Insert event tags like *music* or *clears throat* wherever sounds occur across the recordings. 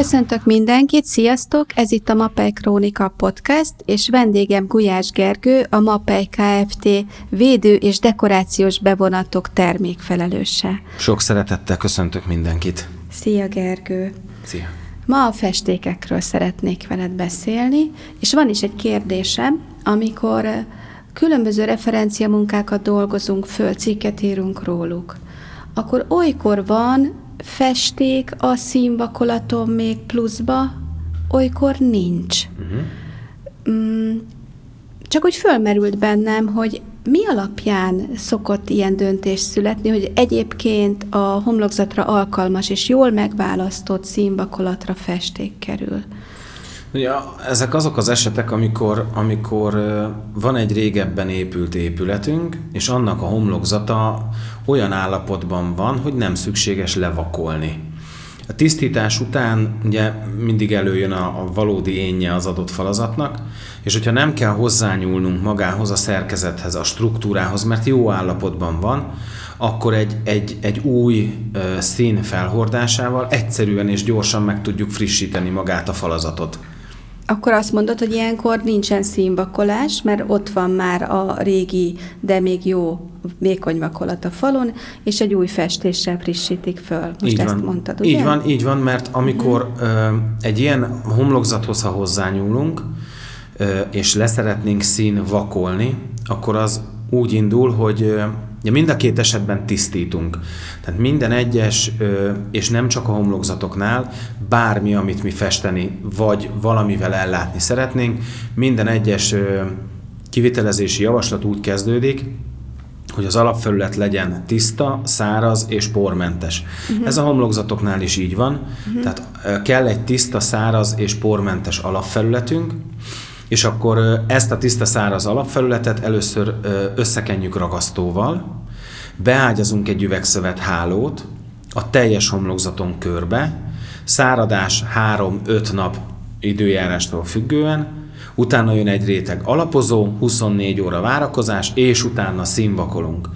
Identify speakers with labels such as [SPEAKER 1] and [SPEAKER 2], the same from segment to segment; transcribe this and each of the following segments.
[SPEAKER 1] Köszöntök mindenkit, sziasztok! Ez itt a Mapei Krónika Podcast, és vendégem Gulyás Gergő, a Mapei Kft. védő és dekorációs bevonatok termékfelelőse.
[SPEAKER 2] Sok szeretettel köszöntök mindenkit.
[SPEAKER 1] Szia Gergő!
[SPEAKER 2] Szia!
[SPEAKER 1] Ma a festékekről szeretnék veled beszélni, és van is egy kérdésem, amikor különböző referenciamunkákat dolgozunk föl, cikket írunk róluk, akkor olykor van festék a színvakolaton még pluszba, olykor nincs. Uh-huh. Mm, csak úgy fölmerült bennem, hogy mi alapján szokott ilyen döntés születni, hogy egyébként a homlokzatra alkalmas és jól megválasztott színvakolatra festék kerül?
[SPEAKER 2] Ugye, ezek azok az esetek, amikor, amikor van egy régebben épült épületünk, és annak a homlokzata olyan állapotban van, hogy nem szükséges levakolni. A tisztítás után ugye mindig előjön a, a valódi énje az adott falazatnak, és hogyha nem kell hozzányúlnunk magához a szerkezethez, a struktúrához, mert jó állapotban van, akkor egy, egy, egy új szín felhordásával egyszerűen és gyorsan meg tudjuk frissíteni magát a falazatot.
[SPEAKER 1] Akkor azt mondod, hogy ilyenkor nincsen színvakolás, mert ott van már a régi, de még jó vékony vakolat a falon, és egy új festéssel frissítik föl. Most
[SPEAKER 2] így
[SPEAKER 1] ezt
[SPEAKER 2] van.
[SPEAKER 1] mondtad, ugye?
[SPEAKER 2] Így van, így van, mert amikor uh-huh. ö, egy ilyen homlokzathoz, ha hozzányúlunk, ö, és leszeretnénk szín vakolni, akkor az úgy indul, hogy ö, Ja, mind a két esetben tisztítunk. Tehát minden egyes, és nem csak a homlokzatoknál, bármi, amit mi festeni, vagy valamivel ellátni szeretnénk, minden egyes kivitelezési javaslat úgy kezdődik, hogy az alapfelület legyen tiszta, száraz és pormentes. Uh-huh. Ez a homlokzatoknál is így van, uh-huh. tehát kell egy tiszta, száraz és pormentes alapfelületünk, és akkor ezt a tiszta száraz alapfelületet először összekenjük ragasztóval, beágyazunk egy üvegszövet hálót a teljes homlokzaton körbe, száradás 3-5 nap időjárástól függően, utána jön egy réteg alapozó, 24 óra várakozás, és utána színvakolunk.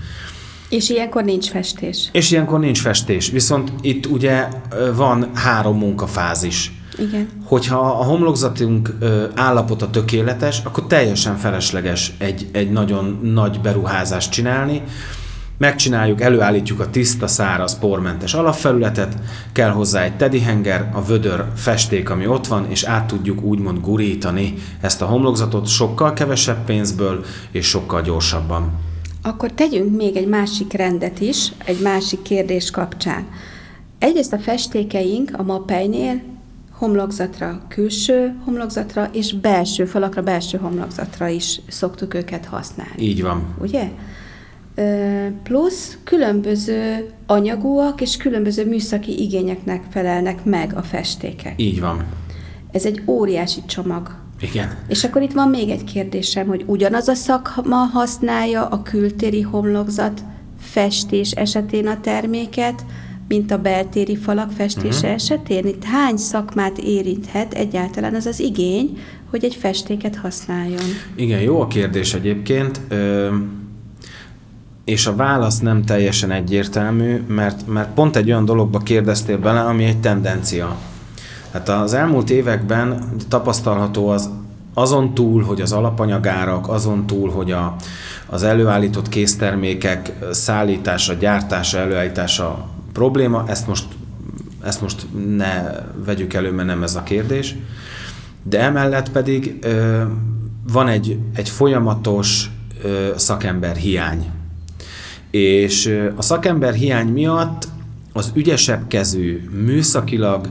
[SPEAKER 1] És ilyenkor nincs festés.
[SPEAKER 2] És ilyenkor nincs festés, viszont itt ugye van három munkafázis
[SPEAKER 1] igen.
[SPEAKER 2] Hogyha a homlokzatunk állapota tökéletes, akkor teljesen felesleges egy, egy nagyon nagy beruházást csinálni. Megcsináljuk, előállítjuk a tiszta, száraz, pormentes alapfelületet, kell hozzá egy tedihenger, a vödör festék, ami ott van, és át tudjuk úgymond gurítani ezt a homlokzatot sokkal kevesebb pénzből és sokkal gyorsabban.
[SPEAKER 1] Akkor tegyünk még egy másik rendet is, egy másik kérdés kapcsán. Egyrészt a festékeink a mapejnél homlokzatra, külső homlokzatra és belső falakra, belső homlokzatra is szoktuk őket használni.
[SPEAKER 2] Így van.
[SPEAKER 1] Ugye? Plusz különböző anyagúak és különböző műszaki igényeknek felelnek meg a festékek.
[SPEAKER 2] Így van.
[SPEAKER 1] Ez egy óriási csomag.
[SPEAKER 2] Igen.
[SPEAKER 1] És akkor itt van még egy kérdésem, hogy ugyanaz a szakma használja a kültéri homlokzat festés esetén a terméket, mint a beltéri falak festése uh-huh. esetén? Itt hány szakmát érinthet egyáltalán az az igény, hogy egy festéket használjon?
[SPEAKER 2] Igen, jó a kérdés egyébként. Ö, és a válasz nem teljesen egyértelmű, mert, mert pont egy olyan dologba kérdeztél bele, ami egy tendencia. Hát az elmúlt években tapasztalható az azon túl, hogy az alapanyagárak, azon túl, hogy a, az előállított késztermékek szállítása, gyártása, előállítása probléma, ezt most, ezt most ne vegyük elő, mert nem ez a kérdés. De emellett pedig ö, van egy, egy folyamatos ö, szakember hiány. És ö, a szakember hiány miatt az ügyesebb kezű, műszakilag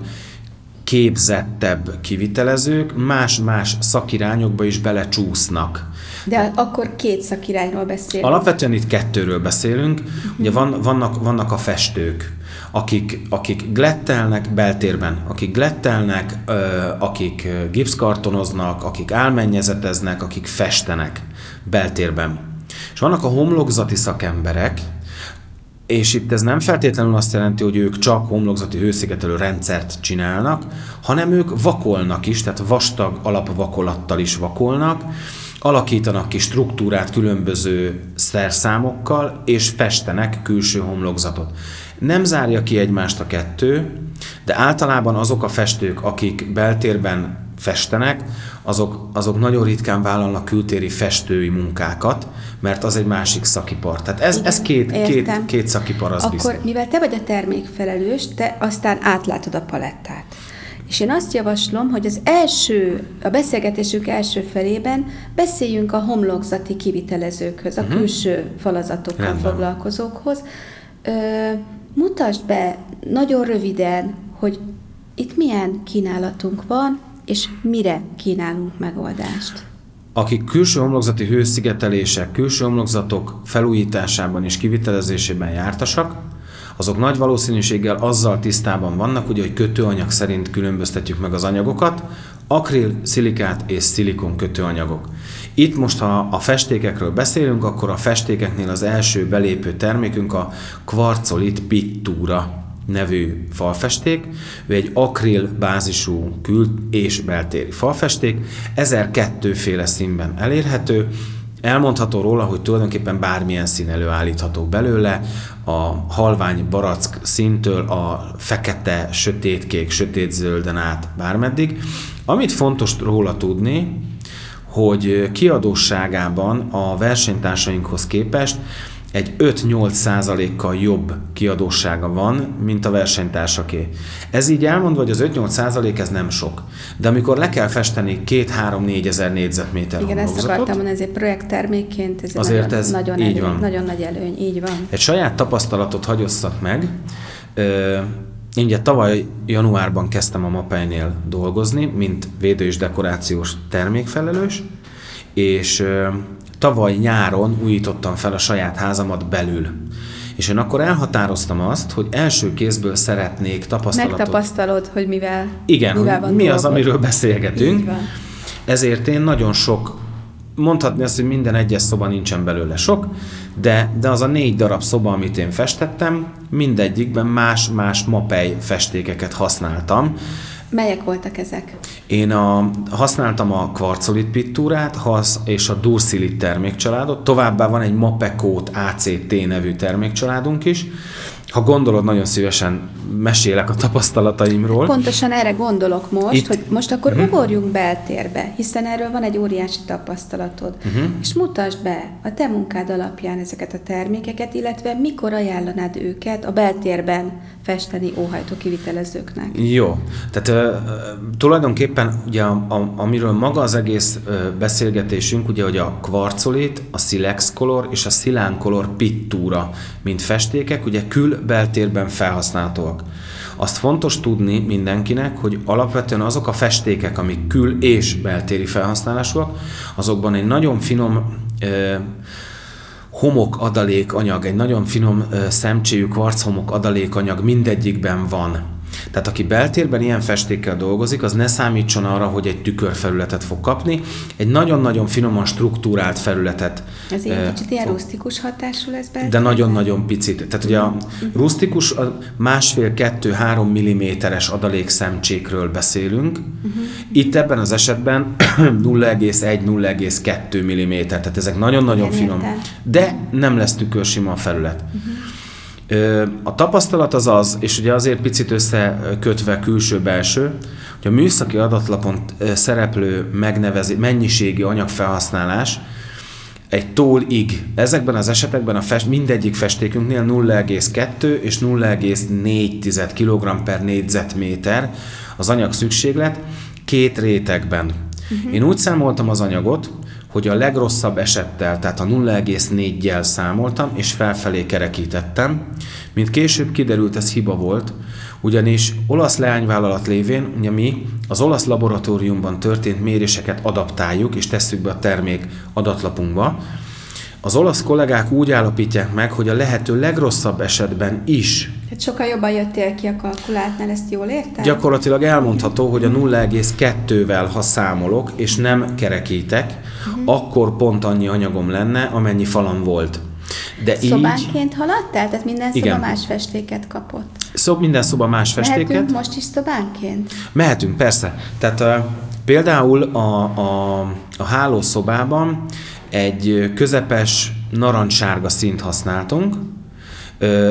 [SPEAKER 2] képzettebb kivitelezők más-más szakirányokba is belecsúsznak.
[SPEAKER 1] De akkor két szakirányról beszélünk.
[SPEAKER 2] Alapvetően itt kettőről beszélünk. Ugye van, vannak, vannak a festők, akik, akik glettelnek beltérben, akik glettelnek, akik gipszkartonoznak, akik álmennyezeteznek, akik festenek beltérben. És vannak a homlokzati szakemberek, és itt ez nem feltétlenül azt jelenti, hogy ők csak homlokzati hőszigetelő rendszert csinálnak, hanem ők vakolnak is, tehát vastag alapvakolattal is vakolnak, alakítanak ki struktúrát különböző szerszámokkal, és festenek külső homlokzatot. Nem zárja ki egymást a kettő, de általában azok a festők, akik beltérben festenek, azok, azok nagyon ritkán vállalnak kültéri festői munkákat, mert az egy másik szakipar. Tehát ez,
[SPEAKER 1] Igen,
[SPEAKER 2] ez két, két, két szakipar, az
[SPEAKER 1] Akkor,
[SPEAKER 2] biztos.
[SPEAKER 1] mivel te vagy a termékfelelős, te aztán átlátod a palettát. És én azt javaslom, hogy az első, a beszélgetésünk első felében beszéljünk a homlokzati kivitelezőkhöz, a uh-huh. külső falazatokkal
[SPEAKER 2] Rendben.
[SPEAKER 1] foglalkozókhoz. Ö, mutasd be nagyon röviden, hogy itt milyen kínálatunk van, és mire kínálunk megoldást.
[SPEAKER 2] Akik külső homlokzati hőszigetelések, külső homlokzatok felújításában és kivitelezésében jártasak, azok nagy valószínűséggel azzal tisztában vannak, ugye, hogy kötőanyag szerint különböztetjük meg az anyagokat, akril, szilikát és szilikon kötőanyagok. Itt most, ha a festékekről beszélünk, akkor a festékeknél az első belépő termékünk a kvarcolit pittúra nevű falfesték. Ő egy akril bázisú kül- és beltéri falfesték, 1002 féle színben elérhető, Elmondható róla, hogy tulajdonképpen bármilyen szín előállítható belőle, a halvány barack színtől a fekete, sötétkék, sötétzölden át bármeddig. Amit fontos róla tudni, hogy kiadóságában a versenytársainkhoz képest egy 5-8 százalékkal jobb kiadósága van, mint a versenytársaké. Ez így elmondva, hogy az 5-8 százalék ez nem sok. De amikor le kell festeni 2-3-4 ezer négyzetméter
[SPEAKER 1] Igen, ezt akartam mondani, ezért projekttermékként ez
[SPEAKER 2] Azért
[SPEAKER 1] nagyon,
[SPEAKER 2] ez
[SPEAKER 1] nagyon,
[SPEAKER 2] így
[SPEAKER 1] előny,
[SPEAKER 2] van.
[SPEAKER 1] nagyon nagy előny, így van.
[SPEAKER 2] Egy saját tapasztalatot hagyosszak meg. Ö, Én ugye tavaly januárban kezdtem a Mapeinél dolgozni, mint védő és dekorációs termékfelelős, és tavaly nyáron újítottam fel a saját házamat belül. És én akkor elhatároztam azt, hogy első kézből szeretnék tapasztalatot.
[SPEAKER 1] Megtapasztalod, hogy mivel,
[SPEAKER 2] Igen,
[SPEAKER 1] mivel van
[SPEAKER 2] mi az, amiről beszélgetünk. Ezért én nagyon sok, mondhatni azt, hogy minden egyes szoba nincsen belőle sok, de, de az a négy darab szoba, amit én festettem, mindegyikben más-más mapej festékeket használtam.
[SPEAKER 1] Melyek voltak ezek?
[SPEAKER 2] Én a, használtam a kvarcolit pittúrát hasz, és a dursilit termékcsaládot, továbbá van egy Mapekót ACT nevű termékcsaládunk is. Ha gondolod, nagyon szívesen mesélek a tapasztalataimról.
[SPEAKER 1] Pontosan erre gondolok most,
[SPEAKER 2] Itt-
[SPEAKER 1] hogy most akkor uh-huh. ugorjunk beltérbe, hiszen erről van egy óriási tapasztalatod, uh-huh. és mutasd be a te munkád alapján ezeket a termékeket, illetve mikor ajánlanád őket a beltérben festeni óhajtó kivitelezőknek.
[SPEAKER 2] Jó. Tehát ö, tulajdonképpen ugye a, a, amiről maga az egész ö, beszélgetésünk, ugye, hogy a kvarcolit, a Silex Color és a Silán Color Pittúra, mint festékek, ugye kül-beltérben felhasználhatóak. Azt fontos tudni mindenkinek, hogy alapvetően azok a festékek, amik kül- és beltéri felhasználásúak, azokban egy nagyon finom ö, homok adalékanyag, egy nagyon finom szemcséjű kvarchomok adalékanyag mindegyikben van. Tehát aki beltérben ilyen festékkel dolgozik, az ne számítson arra, hogy egy tükörfelületet fog kapni, egy nagyon-nagyon finoman struktúrált felületet.
[SPEAKER 1] Ez
[SPEAKER 2] ö,
[SPEAKER 1] ilyen kicsit ilyen
[SPEAKER 2] fog-
[SPEAKER 1] rustikus hatású lesz
[SPEAKER 2] de
[SPEAKER 1] beltérben?
[SPEAKER 2] nagyon-nagyon picit. Tehát ugye a rustikus a másfél-kettő-három milliméteres adalékszemcsékről beszélünk. Itt ebben az esetben *clears throat* 0,1-0,2 milliméter, tehát ezek nagyon-nagyon finom. De nem lesz tükörsima a felület. Ö, A tapasztalat az az, és ugye azért picit összekötve külső-belső, hogy a műszaki adatlapon szereplő megnevezi, mennyiségi anyagfelhasználás egy tól-ig. Ezekben az esetekben a fest, mindegyik festékünknél 0,2 és 0,4 kg per négyzetméter az anyag szükséglet két rétegben. Uh-huh. Én úgy számoltam az anyagot, hogy a legrosszabb esettel, tehát a 0,4-jel számoltam, és felfelé kerekítettem. Mint később kiderült, ez hiba volt, ugyanis olasz leányvállalat lévén, ugye mi az olasz laboratóriumban történt méréseket adaptáljuk, és tesszük be a termék adatlapunkba. Az olasz kollégák úgy állapítják meg, hogy a lehető legrosszabb esetben is
[SPEAKER 1] Tehát sokkal jobban jöttél ki a kalkulátnál, ezt jól értem?
[SPEAKER 2] Gyakorlatilag elmondható, hogy a 0,2-vel, ha számolok, és nem kerekítek, uh-huh. akkor pont annyi anyagom lenne, amennyi falam volt. De így,
[SPEAKER 1] Szobánként haladtál? Tehát minden szoba
[SPEAKER 2] Igen.
[SPEAKER 1] más festéket kapott?
[SPEAKER 2] szó, minden szoba más festéket.
[SPEAKER 1] Mehetünk most is szobánként?
[SPEAKER 2] Mehetünk, persze. Tehát uh, például a, a, a hálószobában egy közepes narancssárga színt használtunk,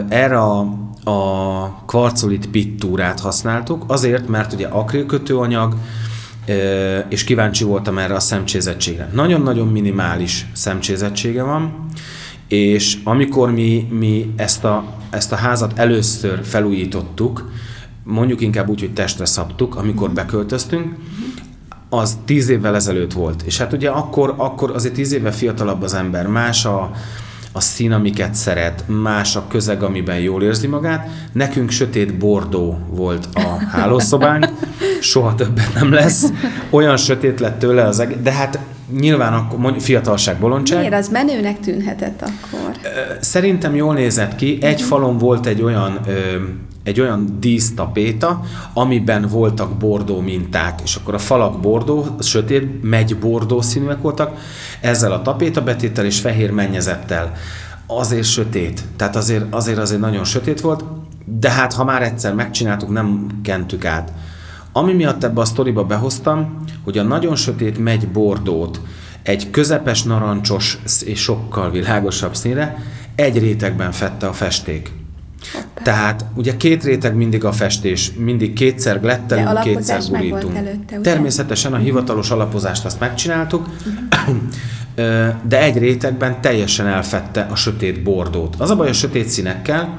[SPEAKER 2] erre a, a kvarcolit pittúrát használtuk, azért, mert ugye akrilkötőanyag, és kíváncsi voltam erre a szemcsézettségre. Nagyon-nagyon minimális szemcsézettsége van, és amikor mi, mi ezt, a, ezt a házat először felújítottuk, mondjuk inkább úgy, hogy testre szabtuk, amikor beköltöztünk, az tíz évvel ezelőtt volt. És hát ugye akkor, akkor azért tíz éve fiatalabb az ember, más a, a szín, amiket szeret, más a közeg, amiben jól érzi magát. Nekünk sötét bordó volt a hálószobánk, soha többet nem lesz. Olyan sötét lett tőle az egész, de hát nyilván akkor mondjuk fiatalság, bolondság.
[SPEAKER 1] Miért az menőnek tűnhetett akkor?
[SPEAKER 2] Szerintem jól nézett ki. Egy falon volt egy olyan ö, egy olyan dísztapéta, amiben voltak bordó minták, és akkor a falak bordó, sötét, megy bordó színűek voltak, ezzel a tapéta betéttel és fehér mennyezettel. Azért sötét, tehát azért, azért azért nagyon sötét volt, de hát ha már egyszer megcsináltuk, nem kentük át. Ami miatt ebbe a sztoriba behoztam, hogy a nagyon sötét megy bordót egy közepes narancsos és sokkal világosabb színre egy rétegben fette a festék. Tehát ugye két réteg mindig a festés, mindig kétszer glettelünk, kétszer gurítunk. Előtte, ugye? Természetesen a hivatalos alapozást azt megcsináltuk, *coughs* uh-huh. de egy rétegben teljesen elfette a sötét bordót. Az a baj a sötét színekkel,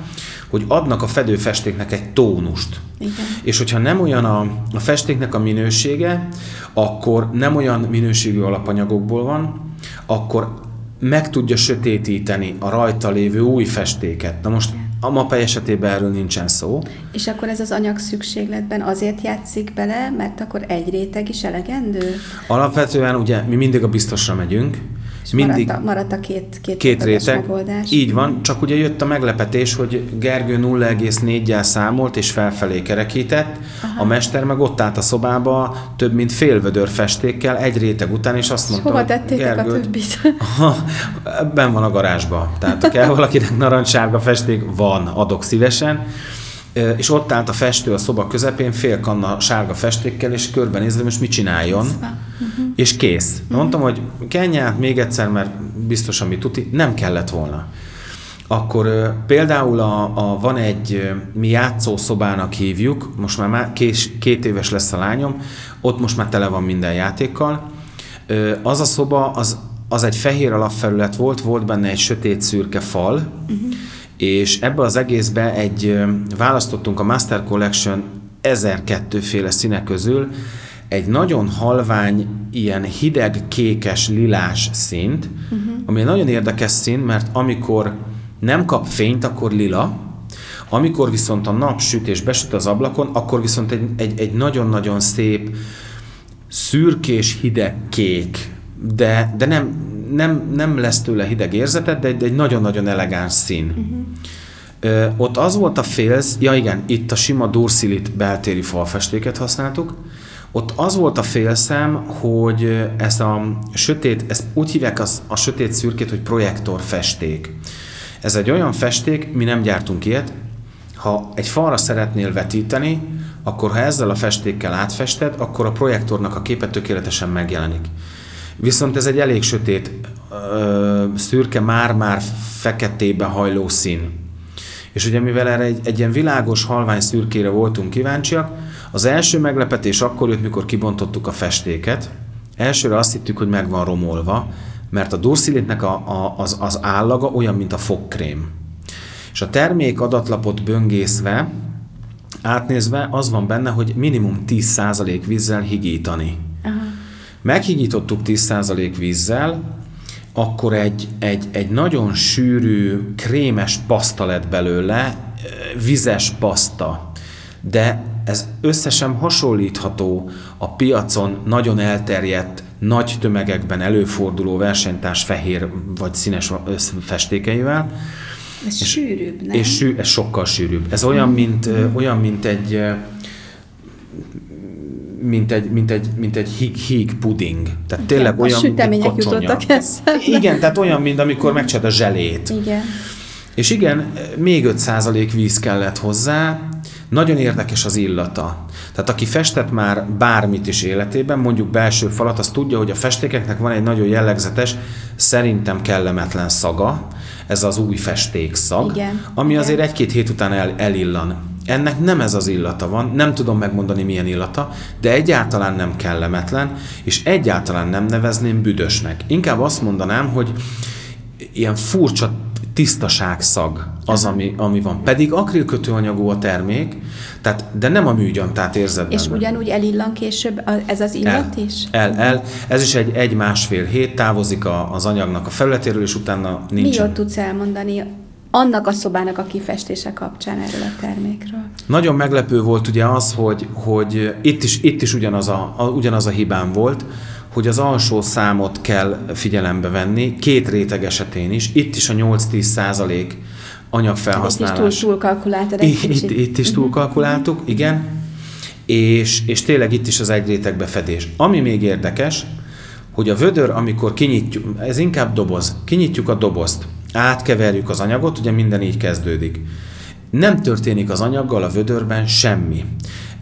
[SPEAKER 2] hogy adnak a fedőfestéknek egy tónust. Igen. És hogyha nem olyan a, a festéknek a minősége, akkor nem olyan minőségű alapanyagokból van, akkor meg tudja sötétíteni a rajta lévő új festéket. Na most a MAPE esetében erről nincsen szó.
[SPEAKER 1] És akkor ez az anyag szükségletben azért játszik bele, mert akkor egy réteg is elegendő?
[SPEAKER 2] Alapvetően ugye mi mindig a biztosra megyünk,
[SPEAKER 1] és mindig maradt a, maradt a két, két, két réteg. Megoldás.
[SPEAKER 2] Így van, csak ugye jött a meglepetés, hogy Gergő 0,4-jel számolt és felfelé kerekített, Aha. a mester meg ott állt a szobába több mint fél vödör festékkel egy réteg után, és azt mondta,
[SPEAKER 1] Hova tettétek Gergő, a többit? *laughs*
[SPEAKER 2] ben van a garázsba, tehát kell valakinek narancssárga festék, van, adok szívesen és ott állt a festő a szoba közepén, fél kanna sárga festékkel, és körbenézve, most mit csináljon, uh-huh. és kész. Uh-huh. Mondtam, hogy kenját még egyszer, mert biztos, ami tuti, nem kellett volna. Akkor például a, a, van egy, mi játszószobának hívjuk, most már, már kés, két éves lesz a lányom, ott most már tele van minden játékkal. Az a szoba, az, az egy fehér alapfelület volt, volt benne egy sötét szürke fal, uh-huh és ebbe az egészbe egy választottunk a Master Collection 1002 féle színe közül egy nagyon halvány, ilyen hideg, kékes, lilás színt, uh-huh. ami egy nagyon érdekes szín, mert amikor nem kap fényt, akkor lila, amikor viszont a nap süt és besüt az ablakon, akkor viszont egy, egy, egy nagyon-nagyon szép, szürkés, hideg kék, de, de nem, nem, nem lesz tőle hideg érzetet, de egy, egy nagyon-nagyon elegáns szín. Uh-huh. Ö, ott az volt a félsz, ja igen, itt a sima durszilit beltéri falfestéket használtuk, ott az volt a félszem, hogy ez a sötét, ezt úgy hívják az, a sötét szürkét, hogy projektor festék. Ez egy olyan festék, mi nem gyártunk ilyet, ha egy falra szeretnél vetíteni, akkor ha ezzel a festékkel átfested, akkor a projektornak a képe tökéletesen megjelenik. Viszont ez egy elég sötét, ö, szürke, már-már feketébe hajló szín. És ugye mivel erre egy, egy ilyen világos, halvány szürkére voltunk kíváncsiak, az első meglepetés akkor jött, mikor kibontottuk a festéket. Elsőre azt hittük, hogy meg van romolva, mert a durszilitnek a, a, az, az állaga olyan, mint a fogkrém. És a termék adatlapot böngészve, átnézve az van benne, hogy minimum 10% vízzel higítani. Meghigítottuk 10% vízzel, akkor egy, egy, egy nagyon sűrű, krémes paszta lett belőle, vizes paszta. De ez összesen hasonlítható a piacon nagyon elterjedt, nagy tömegekben előforduló versenytárs fehér vagy színes festékeivel.
[SPEAKER 1] Ez és, sűrűbb, nem?
[SPEAKER 2] És sű, ez sokkal sűrűbb. Ez olyan, mint, olyan, mint egy mint egy, mint egy, mint egy híg, híg puding. Tehát tényleg olyan,
[SPEAKER 1] a sütemények jutottak eszembe.
[SPEAKER 2] Igen, tehát olyan, mint amikor megcsinálod a zselét.
[SPEAKER 1] Igen.
[SPEAKER 2] És igen, még 5% víz kellett hozzá, nagyon érdekes az illata. Tehát aki festett már bármit is életében, mondjuk belső falat, az tudja, hogy a festékeknek van egy nagyon jellegzetes, szerintem kellemetlen szaga, ez az új festék szag,
[SPEAKER 1] Igen,
[SPEAKER 2] ami
[SPEAKER 1] igen.
[SPEAKER 2] azért egy-két hét után el, elillan. Ennek nem ez az illata van, nem tudom megmondani milyen illata, de egyáltalán nem kellemetlen, és egyáltalán nem nevezném büdösnek. Inkább azt mondanám, hogy ilyen furcsa tisztaságszag az, ami, ami van. Pedig akrilkötőanyagú a termék, tehát, de nem a műgyantát érzed
[SPEAKER 1] És
[SPEAKER 2] benne.
[SPEAKER 1] ugyanúgy elillan később a- ez az illat
[SPEAKER 2] el,
[SPEAKER 1] is?
[SPEAKER 2] El, el. Ez is egy, egy másfél hét távozik a, az anyagnak a felületéről, és utána
[SPEAKER 1] Mi
[SPEAKER 2] nincsen.
[SPEAKER 1] jót tudsz elmondani annak a szobának a kifestése kapcsán erről a termékről?
[SPEAKER 2] Nagyon meglepő volt ugye az, hogy, hogy itt is, itt is ugyanaz, a, a, ugyanaz a hibám volt, hogy az alsó számot kell figyelembe venni, két réteg esetén is, itt is a 8-10 százalék
[SPEAKER 1] Itt is
[SPEAKER 2] anyagfelhasználás.
[SPEAKER 1] túl, túl kalkuláltad egy
[SPEAKER 2] Itt,
[SPEAKER 1] kicsit.
[SPEAKER 2] itt, itt is túlkalkuláltuk, igen. És, és tényleg itt is az egy réteg befedés. Ami még érdekes, hogy a vödör, amikor kinyitjuk, ez inkább doboz, kinyitjuk a dobozt, átkeverjük az anyagot, ugye minden így kezdődik. Nem történik az anyaggal a vödörben semmi.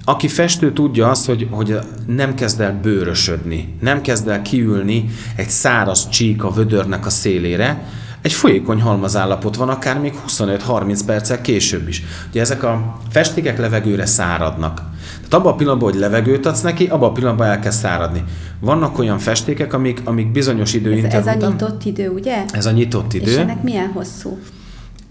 [SPEAKER 2] Aki festő tudja azt, hogy, hogy nem kezd el bőrösödni, nem kezd el kiülni egy száraz csík a vödörnek a szélére, egy folyékony halmazállapot van, akár még 25-30 perccel később is. Ugye ezek a festékek levegőre száradnak. Tehát abban a pillanatban, hogy levegőt adsz neki, abban a pillanatban elkezd száradni. Vannak olyan festékek, amik, amik bizonyos
[SPEAKER 1] Ez,
[SPEAKER 2] időintervall
[SPEAKER 1] ez a nyitott idő, ugye?
[SPEAKER 2] ez a nyitott
[SPEAKER 1] És
[SPEAKER 2] idő.
[SPEAKER 1] ennek milyen hosszú?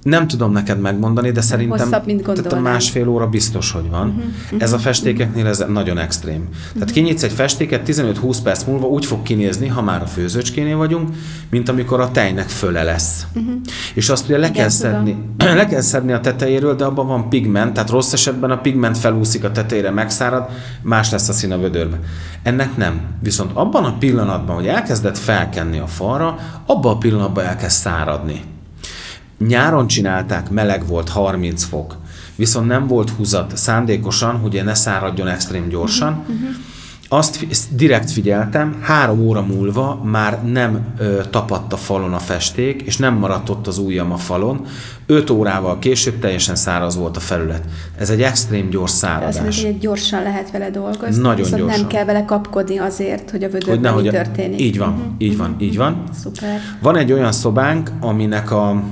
[SPEAKER 2] Nem tudom neked megmondani, de szerintem
[SPEAKER 1] Hosszabb, mint
[SPEAKER 2] tehát a másfél óra biztos, hogy van. Uh-huh, ez a festékeknél ez nagyon extrém. Tehát kinyitsz egy festéket, 15-20 perc múlva úgy fog kinézni, ha már a főzőcskénél vagyunk, mint amikor a tejnek föle lesz. Uh-huh. És azt ugye le
[SPEAKER 1] Igen,
[SPEAKER 2] kell,
[SPEAKER 1] tudom.
[SPEAKER 2] szedni, *clears throat* le kell szedni a tetejéről, de abban van pigment, tehát rossz esetben a pigment felúszik a tetejére, megszárad, más lesz a szín a vödörbe. Ennek nem. Viszont abban a pillanatban, hogy elkezdett felkenni a falra, abban a pillanatban elkezd száradni. Nyáron csinálták, meleg volt, 30 fok, viszont nem volt húzat szándékosan, hogy ne száradjon extrém gyorsan. Uh-huh. Azt fi- ezt direkt figyeltem, három óra múlva már nem ö, tapadt a falon a festék, és nem maradt ott az ujjam a falon. Öt órával később teljesen száraz volt a felület. Ez egy extrém gyors
[SPEAKER 1] Azt mondja,
[SPEAKER 2] száradás.
[SPEAKER 1] hogy gyorsan lehet vele dolgozni,
[SPEAKER 2] Nagyon
[SPEAKER 1] viszont
[SPEAKER 2] gyorsan.
[SPEAKER 1] nem kell vele kapkodni azért, hogy a
[SPEAKER 2] Hogy
[SPEAKER 1] vödörben
[SPEAKER 2] nehogy
[SPEAKER 1] mi történik.
[SPEAKER 2] Így van,
[SPEAKER 1] Mhm.
[SPEAKER 2] így van, így van.
[SPEAKER 1] Szuper.
[SPEAKER 2] Van egy olyan szobánk, aminek, a,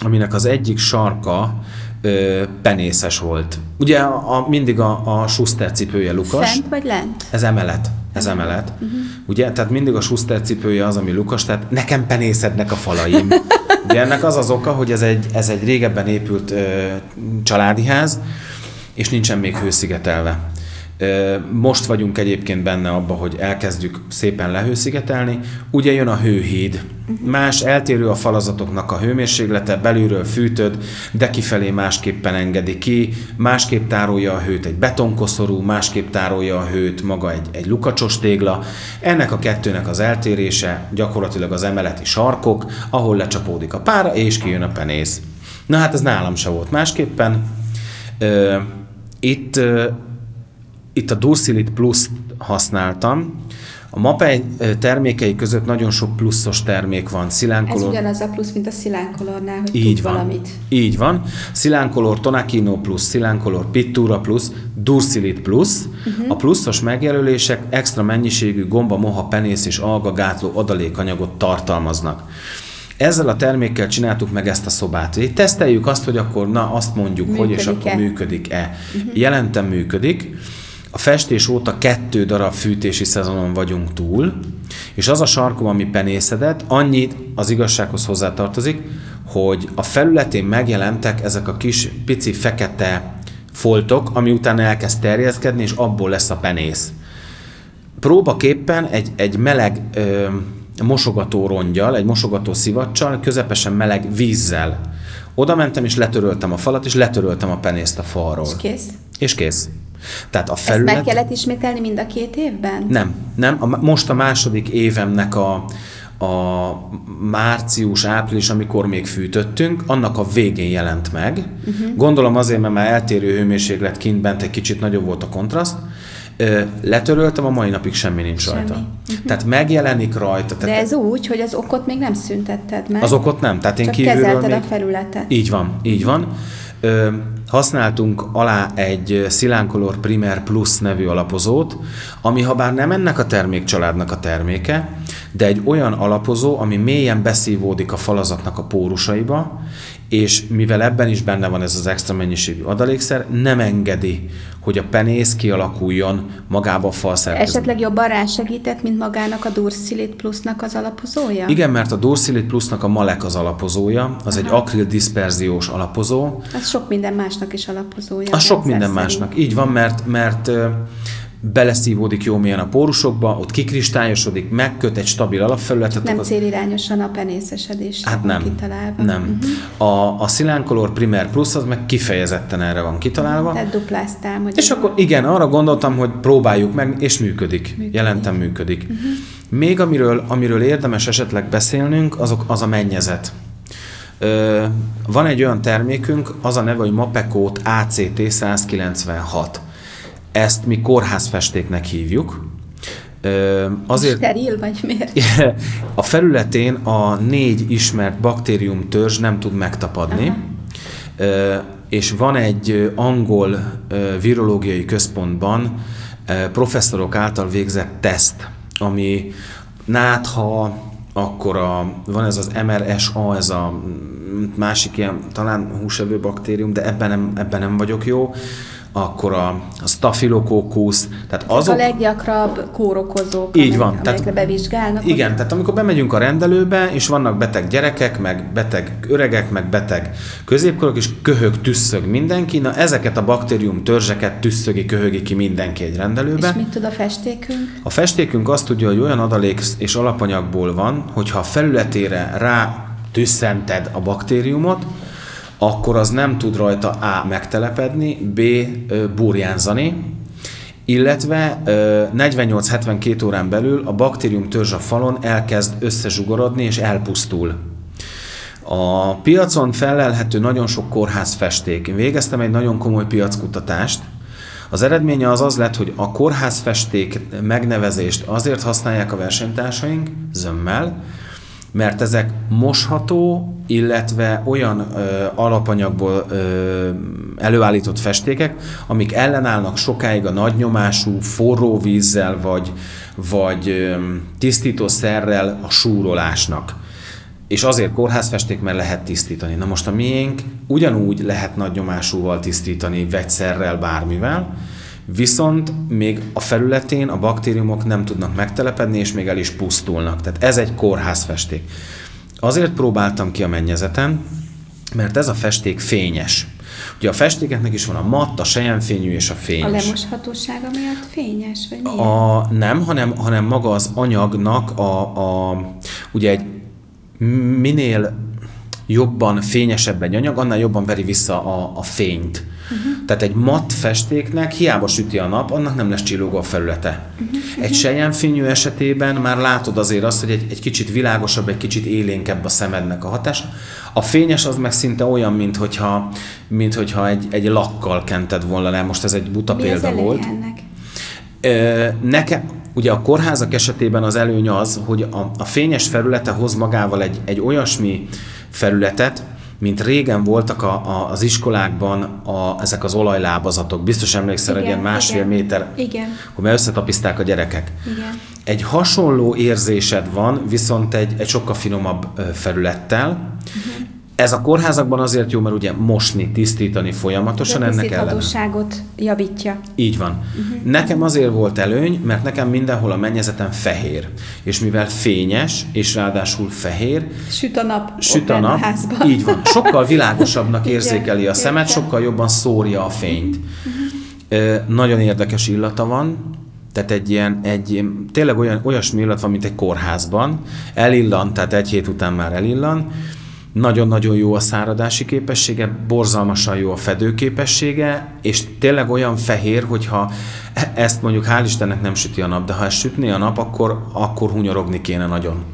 [SPEAKER 2] aminek az egyik sarka ö, penészes volt. Ugye a, a, mindig a, a Schuster cipője lukas.
[SPEAKER 1] Fent vagy lent?
[SPEAKER 2] Ez emelet. Ez emelet. Uh-huh. Ugye? Tehát mindig a Schuster cipője az, ami lukas, tehát nekem penészednek a falaim. *laughs* Ugye ennek az az oka, hogy ez egy, ez egy régebben épült ö, családi ház, és nincsen még hőszigetelve. Most vagyunk egyébként benne abba, hogy elkezdjük szépen lehőszigetelni. Ugye jön a hőhíd. Más eltérő a falazatoknak a hőmérséklete, belülről fűtöd, de kifelé másképpen engedi ki, másképp tárolja a hőt egy betonkoszorú, másképp tárolja a hőt maga egy, egy lukacsos tégla. Ennek a kettőnek az eltérése gyakorlatilag az emeleti sarkok, ahol lecsapódik a pára, és kijön a penész. Na hát ez nálam se volt másképpen. Itt, itt a Dursilit Plus-t használtam. A MAPEI termékei között nagyon sok pluszos termék van.
[SPEAKER 1] Ez
[SPEAKER 2] Szilánkolor,
[SPEAKER 1] ugyanaz a plusz, mint a szilánkolornál, hogy
[SPEAKER 2] így van.
[SPEAKER 1] valamit.
[SPEAKER 2] Így van. Szilánkolor Tonakino Plus, Szilánkolor Pittura Plus, Dursilit Plus. Uh-huh. A pluszos megjelölések extra mennyiségű gomba, moha, penész és alga gátló adalékanyagot tartalmaznak. Ezzel a termékkel csináltuk meg ezt a szobát. Így teszteljük azt, hogy akkor na azt mondjuk, hogy és
[SPEAKER 1] Működik-e?
[SPEAKER 2] akkor működik-e. Uh-huh. Jelentem működik. A festés óta kettő darab fűtési szezonon vagyunk túl, és az a sarkom, ami penészedett, annyit az igazsághoz hozzátartozik, hogy a felületén megjelentek ezek a kis pici fekete foltok, ami utána elkezd terjeszkedni, és abból lesz a penész. Próbaképpen egy, egy meleg ö, mosogató rongyal, egy mosogató szivacsal, közepesen meleg vízzel. Oda mentem, és letöröltem a falat, és letöröltem a penészt a falról.
[SPEAKER 1] És kész.
[SPEAKER 2] És kész. Tehát a
[SPEAKER 1] Ezt
[SPEAKER 2] felület...
[SPEAKER 1] meg kellett ismételni mind a két évben?
[SPEAKER 2] Nem, nem. A, most a második évemnek a, a március, április, amikor még fűtöttünk, annak a végén jelent meg. Uh-huh. Gondolom azért, mert már eltérő hőmérséklet kint bent egy kicsit nagyobb volt a kontraszt. Letöröltem, a mai napig semmi nincs
[SPEAKER 1] Semmi.
[SPEAKER 2] rajta. Uh-huh. Tehát megjelenik rajta.
[SPEAKER 1] De
[SPEAKER 2] Tehát
[SPEAKER 1] ez úgy, hogy az okot még nem szüntetted meg.
[SPEAKER 2] az okot nem. Tehát én
[SPEAKER 1] Csak
[SPEAKER 2] kívülről
[SPEAKER 1] kezelted
[SPEAKER 2] még...
[SPEAKER 1] a felületet.
[SPEAKER 2] Így van, így van. Ö, használtunk alá egy Silancolor Primer Plus nevű alapozót, ami ha bár nem ennek a termékcsaládnak a terméke, de egy olyan alapozó, ami mélyen beszívódik a falazatnak a pórusaiba, és mivel ebben is benne van ez az extra mennyiségű adalékszer, nem engedi, hogy a penész kialakuljon magába a falszerkezetbe.
[SPEAKER 1] Esetleg jobban rásegített, mint magának a Dursilit Plusnak az alapozója?
[SPEAKER 2] Igen, mert a Dursilit Plusnak a Malek az alapozója, az Aha. egy akril diszperziós alapozó.
[SPEAKER 1] Az sok minden másnak is alapozója.
[SPEAKER 2] Az sok minden szerint. másnak, így van, mert, mert beleszívódik jó mélyen a pórusokba, ott kikristályosodik, megköt egy stabil alapfelületet.
[SPEAKER 1] Nem az... célirányosan a penészesedés
[SPEAKER 2] hát nem,
[SPEAKER 1] kitalálva.
[SPEAKER 2] Nem. Uh-huh. A, a Silancolor Primer Plus az meg kifejezetten erre van kitalálva.
[SPEAKER 1] Tehát dupláztál. Hogy
[SPEAKER 2] és akkor igen, arra gondoltam, hogy próbáljuk meg, és működik. működik. Jelentem működik. Uh-huh. Még amiről, amiről érdemes esetleg beszélnünk, azok, az a mennyezet. Ö, van egy olyan termékünk, az a neve, hogy Mapekót ACT 196 ezt mi kórházfestéknek hívjuk.
[SPEAKER 1] Azért, Steril vagy miért? *laughs*
[SPEAKER 2] A felületén a négy ismert baktérium törzs nem tud megtapadni, Aha. és van egy angol virológiai központban professzorok által végzett teszt, ami nátha, akkor a, van ez az MRSA, ez a másik ilyen, talán húsevő baktérium, de ebben nem, ebben nem vagyok jó, akkor a, a staphylococcus,
[SPEAKER 1] tehát azok... a leggyakrabb kórokozók,
[SPEAKER 2] így van, amelyek,
[SPEAKER 1] tehát, bevizsgálnak.
[SPEAKER 2] Igen, ugye? tehát amikor bemegyünk a rendelőbe, és vannak beteg gyerekek, meg beteg öregek, meg beteg középkorok, és köhög, tüsszög mindenki, na ezeket a baktérium törzseket tüsszögi, köhögi ki mindenki egy rendelőbe.
[SPEAKER 1] És mit tud a festékünk?
[SPEAKER 2] A festékünk azt tudja, hogy olyan adalék és alapanyagból van, hogyha a felületére rá tüsszented a baktériumot, akkor az nem tud rajta A. megtelepedni, B. burjánzani, illetve 48-72 órán belül a baktérium törzs a falon elkezd összezsugorodni és elpusztul. A piacon felelhető nagyon sok kórház festék. Én végeztem egy nagyon komoly piackutatást. Az eredménye az az lett, hogy a kórházfesték megnevezést azért használják a versenytársaink zömmel, mert ezek mosható, illetve olyan ö, alapanyagból ö, előállított festékek, amik ellenállnak sokáig a nagynyomású forró vízzel vagy, vagy ö, tisztítószerrel a súrolásnak. És azért kórházfesték, mert lehet tisztítani. Na most a miénk ugyanúgy lehet nagynyomásúval tisztítani, vegyszerrel, bármivel, Viszont még a felületén a baktériumok nem tudnak megtelepedni, és még el is pusztulnak. Tehát ez egy kórházfesték. Azért próbáltam ki a mennyezeten, mert ez a festék fényes. Ugye a festékeknek is van a matt, a sejemfényű és a fényes.
[SPEAKER 1] A lemoshatósága miatt fényes, vagy
[SPEAKER 2] miért? A, nem, hanem, hanem maga az anyagnak a, a ugye egy minél jobban fényesebb egy anyag, annál jobban veri vissza a, a fényt. Uh-huh. Tehát egy matt festéknek hiába süti a nap, annak nem lesz csillogó a felülete. Uh-huh. Egy sejemfényű esetében már látod azért azt, hogy egy, egy kicsit világosabb, egy kicsit élénkebb a szemednek a hatása. A fényes az meg szinte olyan, mint hogyha, mint hogyha egy, egy lakkal kented volna le. Most ez egy buta
[SPEAKER 1] Mi
[SPEAKER 2] példa volt.
[SPEAKER 1] Ennek?
[SPEAKER 2] Nekem, ugye a kórházak esetében az előny az, hogy a, a fényes felülete hoz magával egy, egy olyasmi felületet, mint régen voltak a, a, az iskolákban a, ezek az olajlábazatok. Biztos emlékszel, hogy ilyen másfél
[SPEAKER 1] igen,
[SPEAKER 2] méter,
[SPEAKER 1] igen.
[SPEAKER 2] hogy már összetapiszták a gyerekek.
[SPEAKER 1] Igen.
[SPEAKER 2] Egy hasonló érzésed van, viszont egy, egy sokkal finomabb felülettel. Uh-huh. Ez a kórházakban azért jó, mert ugye mosni, tisztítani folyamatosan, ennek ellen.
[SPEAKER 1] javítja.
[SPEAKER 2] Így van. Uh-huh. Nekem azért volt előny, mert nekem mindenhol a mennyezeten fehér. És mivel fényes, és ráadásul fehér.
[SPEAKER 1] Süt a nap.
[SPEAKER 2] Süt a nap. A így van. Sokkal világosabbnak *laughs* érzékeli a szemet, sokkal jobban szórja a fényt. Uh-huh. Nagyon érdekes illata van, tehát egy ilyen, egy, tényleg olyan, olyasmi illat van, mint egy kórházban. Elillan, tehát egy hét után már elillan nagyon-nagyon jó a száradási képessége, borzalmasan jó a fedőképessége, és tényleg olyan fehér, hogyha ezt mondjuk hál' Istennek nem süti a nap, de ha ezt sütné a nap, akkor, akkor hunyorogni kéne nagyon.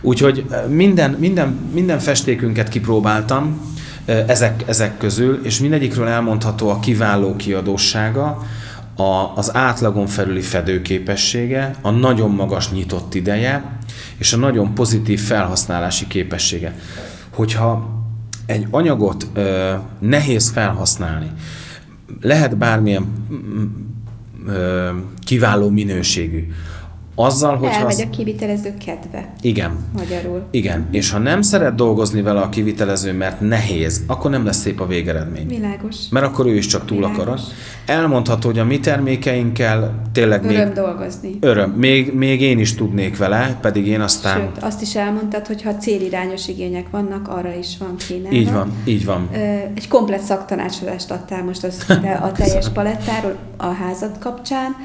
[SPEAKER 2] Úgyhogy minden, minden, minden festékünket kipróbáltam ezek, ezek közül, és mindegyikről elmondható a kiváló kiadósága, a, az átlagon felüli fedőképessége, a nagyon magas nyitott ideje, és a nagyon pozitív felhasználási képessége hogyha egy anyagot ö, nehéz felhasználni. Lehet bármilyen mm, ö, kiváló minőségű. Azzal, hogy
[SPEAKER 1] Elmegy a kivitelező kedve.
[SPEAKER 2] Igen.
[SPEAKER 1] Magyarul.
[SPEAKER 2] Igen, és ha nem szeret dolgozni vele a kivitelező, mert nehéz, akkor nem lesz szép a végeredmény.
[SPEAKER 1] Világos.
[SPEAKER 2] Mert akkor ő is csak túl
[SPEAKER 1] Világos.
[SPEAKER 2] akar. Elmondható, hogy a mi termékeinkkel tényleg
[SPEAKER 1] Öröm
[SPEAKER 2] még
[SPEAKER 1] dolgozni.
[SPEAKER 2] öröm. Még, még én is tudnék vele, pedig én aztán...
[SPEAKER 1] Sőt, azt is elmondtad, hogy ha célirányos igények vannak, arra is van kínálva.
[SPEAKER 2] Így van, így van.
[SPEAKER 1] Egy komplet szaktanácsodást adtál most az, a teljes *laughs* palettáról a házad kapcsán.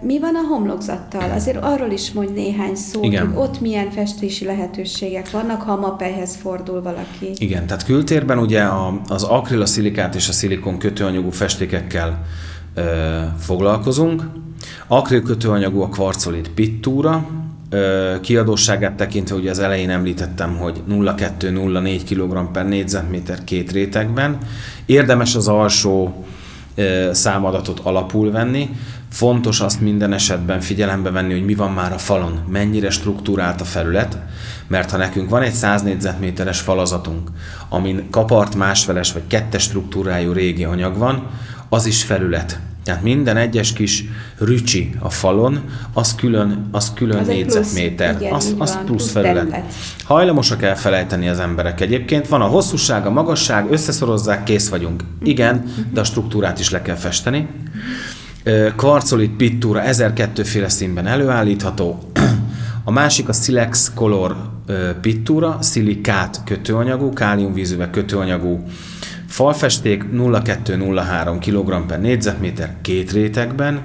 [SPEAKER 1] Mi van a homlokzattal? Azért arról is mondj néhány szót,
[SPEAKER 2] Igen.
[SPEAKER 1] hogy ott milyen festési lehetőségek vannak, ha a mapelyhez fordul valaki.
[SPEAKER 2] Igen, tehát kültérben ugye a, az akril, a szilikát és a szilikon kötőanyagú festékekkel ö, foglalkozunk. Akril kötőanyagú a kvarcolit pittúra, kiadóságát tekintve ugye az elején említettem, hogy 0,2-0,4 kg per négyzetméter két rétegben. Érdemes az alsó számadatot alapul venni. Fontos azt minden esetben figyelembe venni, hogy mi van már a falon, mennyire struktúrált a felület, mert ha nekünk van egy 100 négyzetméteres falazatunk, amin kapart másfeles vagy kettes struktúrájú régi anyag van, az is felület. Tehát minden egyes kis rücsi a falon, az külön, az külön
[SPEAKER 1] Az egy plusz,
[SPEAKER 2] négyzetméter,
[SPEAKER 1] igen,
[SPEAKER 2] az, az
[SPEAKER 1] van,
[SPEAKER 2] plusz
[SPEAKER 1] plusz
[SPEAKER 2] felület.
[SPEAKER 1] terület.
[SPEAKER 2] Hajlamosak elfelejteni az emberek egyébként. Van a hosszúság, a magasság, összeszorozzák, kész vagyunk. Igen, de a struktúrát is le kell festeni. Kvarcolit pittúra 1002 féle színben előállítható. A másik a Silex Color pittúra, szilikát kötőanyagú, káliumvízüveg kötőanyagú falfesték 0,2-0,3 kg per négyzetméter két rétegben.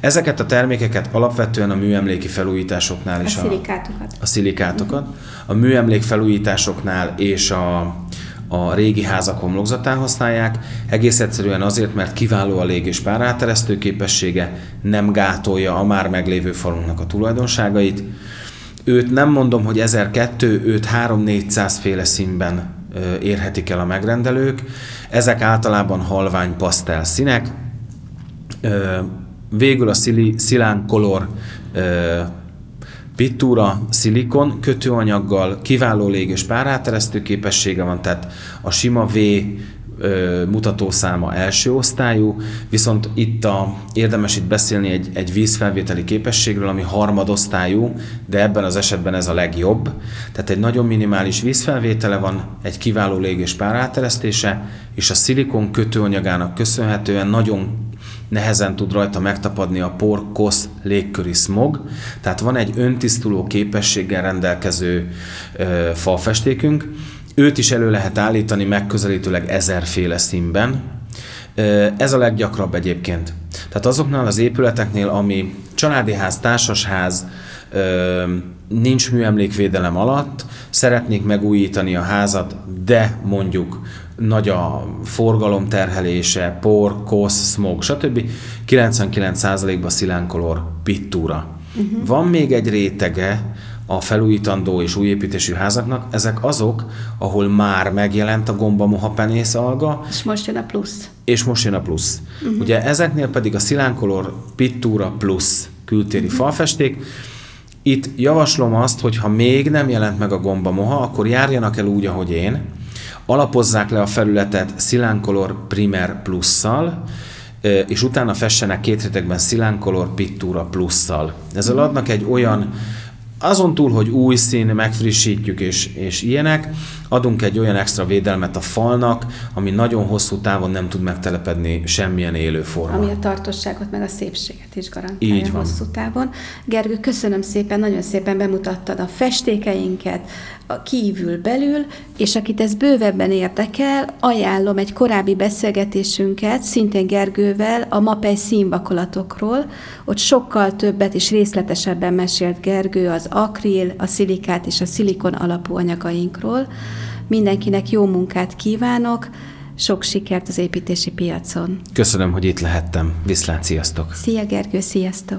[SPEAKER 2] Ezeket a termékeket alapvetően a műemléki felújításoknál
[SPEAKER 1] A
[SPEAKER 2] is
[SPEAKER 1] szilikátokat.
[SPEAKER 2] a szilikátokat. A műemlék felújításoknál és a, a régi házak homlokzatán használják, egész egyszerűen azért, mert kiváló a lég és páráteresztő képessége, nem gátolja a már meglévő falunknak a tulajdonságait. Őt nem mondom, hogy 1002, őt 3-400 féle színben érhetik el a megrendelők. Ezek általában halvány pasztel színek, végül a szilán color ö, pittúra, szilikon kötőanyaggal, kiváló lég és páráteresztő képessége van, tehát a sima V mutatószáma első osztályú, viszont itt a, érdemes itt beszélni egy, egy vízfelvételi képességről, ami harmadosztályú, de ebben az esetben ez a legjobb. Tehát egy nagyon minimális vízfelvétele van, egy kiváló lég és páráteresztése, és a szilikon kötőanyagának köszönhetően nagyon nehezen tud rajta megtapadni a por, kosz, légköri smog. Tehát van egy öntisztuló képességgel rendelkező ö, falfestékünk. Őt is elő lehet állítani megközelítőleg ezerféle színben. Ez a leggyakrabb egyébként. Tehát azoknál az épületeknél, ami családi ház, társasház, nincs műemlékvédelem alatt, szeretnék megújítani a házat, de mondjuk nagy a forgalom terhelése, por, kosz, smog, stb. 99%-ban szilánkolor pittúra. Uh-huh. Van még egy rétege a felújítandó és újépítésű házaknak, ezek azok, ahol már megjelent a gomba moha penész alga,
[SPEAKER 1] És most jön a plusz.
[SPEAKER 2] és most jön a plusz. Uh-huh. Ugye ezeknél pedig a szilánkolor pittúra plusz kültéri uh-huh. falfesték. Itt javaslom azt, hogy ha még nem jelent meg a gomba moha, akkor járjanak el úgy, ahogy én, alapozzák le a felületet szilánkolor primer plusszal, és utána fessenek két rétegben szilánkolor pittúra plusszal. Ezzel adnak egy olyan azon túl, hogy új szín, megfrissítjük és, és ilyenek, adunk egy olyan extra védelmet a falnak, ami nagyon hosszú távon nem tud megtelepedni semmilyen élő forma.
[SPEAKER 1] Ami a tartosságot, meg a szépséget is garantálja
[SPEAKER 2] Így van.
[SPEAKER 1] hosszú távon. Gergő, köszönöm szépen, nagyon szépen bemutattad a festékeinket, a kívül belül, és akit ez bővebben érdekel, ajánlom egy korábbi beszélgetésünket, szintén Gergővel, a Mapei színvakolatokról. Ott sokkal többet és részletesebben mesélt Gergő az akril, a szilikát és a szilikon alapú anyagainkról. Mindenkinek jó munkát kívánok, sok sikert az építési piacon.
[SPEAKER 2] Köszönöm, hogy itt lehettem. Viszlát, sziasztok!
[SPEAKER 1] Szia Gergő, sziasztok!